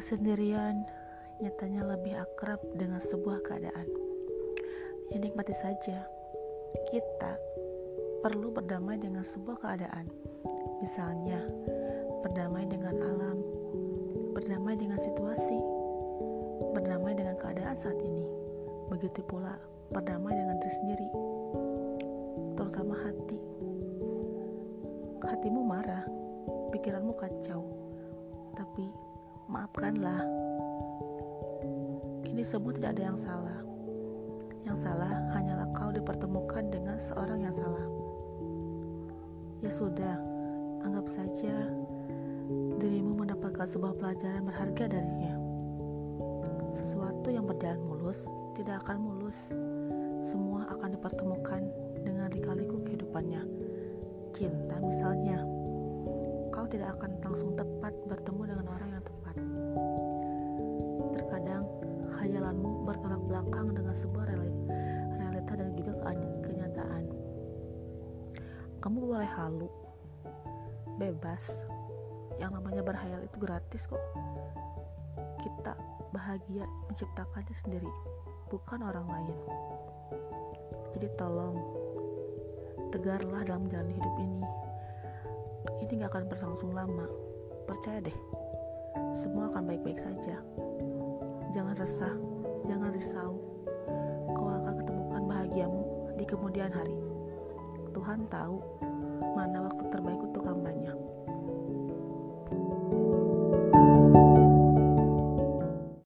Sendirian nyatanya lebih akrab dengan sebuah keadaan. Ya nikmati saja. Kita perlu berdamai dengan sebuah keadaan. Misalnya, berdamai dengan alam, berdamai dengan situasi, berdamai dengan keadaan saat ini. Begitu pula berdamai dengan diri sendiri, terutama hati. Hatimu marah, pikiranmu kacau, tapi maafkanlah. Ini semua tidak ada yang salah. Yang salah hanyalah kau dipertemukan dengan seorang yang salah. Ya sudah, anggap saja dirimu mendapatkan sebuah pelajaran berharga darinya. Sesuatu yang berjalan mulus tidak akan mulus. Semua akan dipertemukan dengan lika-liku kehidupannya. Cinta misalnya, kau tidak akan langsung tepat bertemu dengan orang yang tepat. Kamu boleh halu, bebas. Yang namanya berhayal itu gratis kok. Kita bahagia menciptakannya sendiri, bukan orang lain. Jadi tolong tegarlah dalam jalan hidup ini. Ini gak akan berlangsung lama. Percaya deh, semua akan baik-baik saja. Jangan resah, jangan risau. Kau akan ketemukan bahagiamu di kemudian hari. Tuhan tahu mana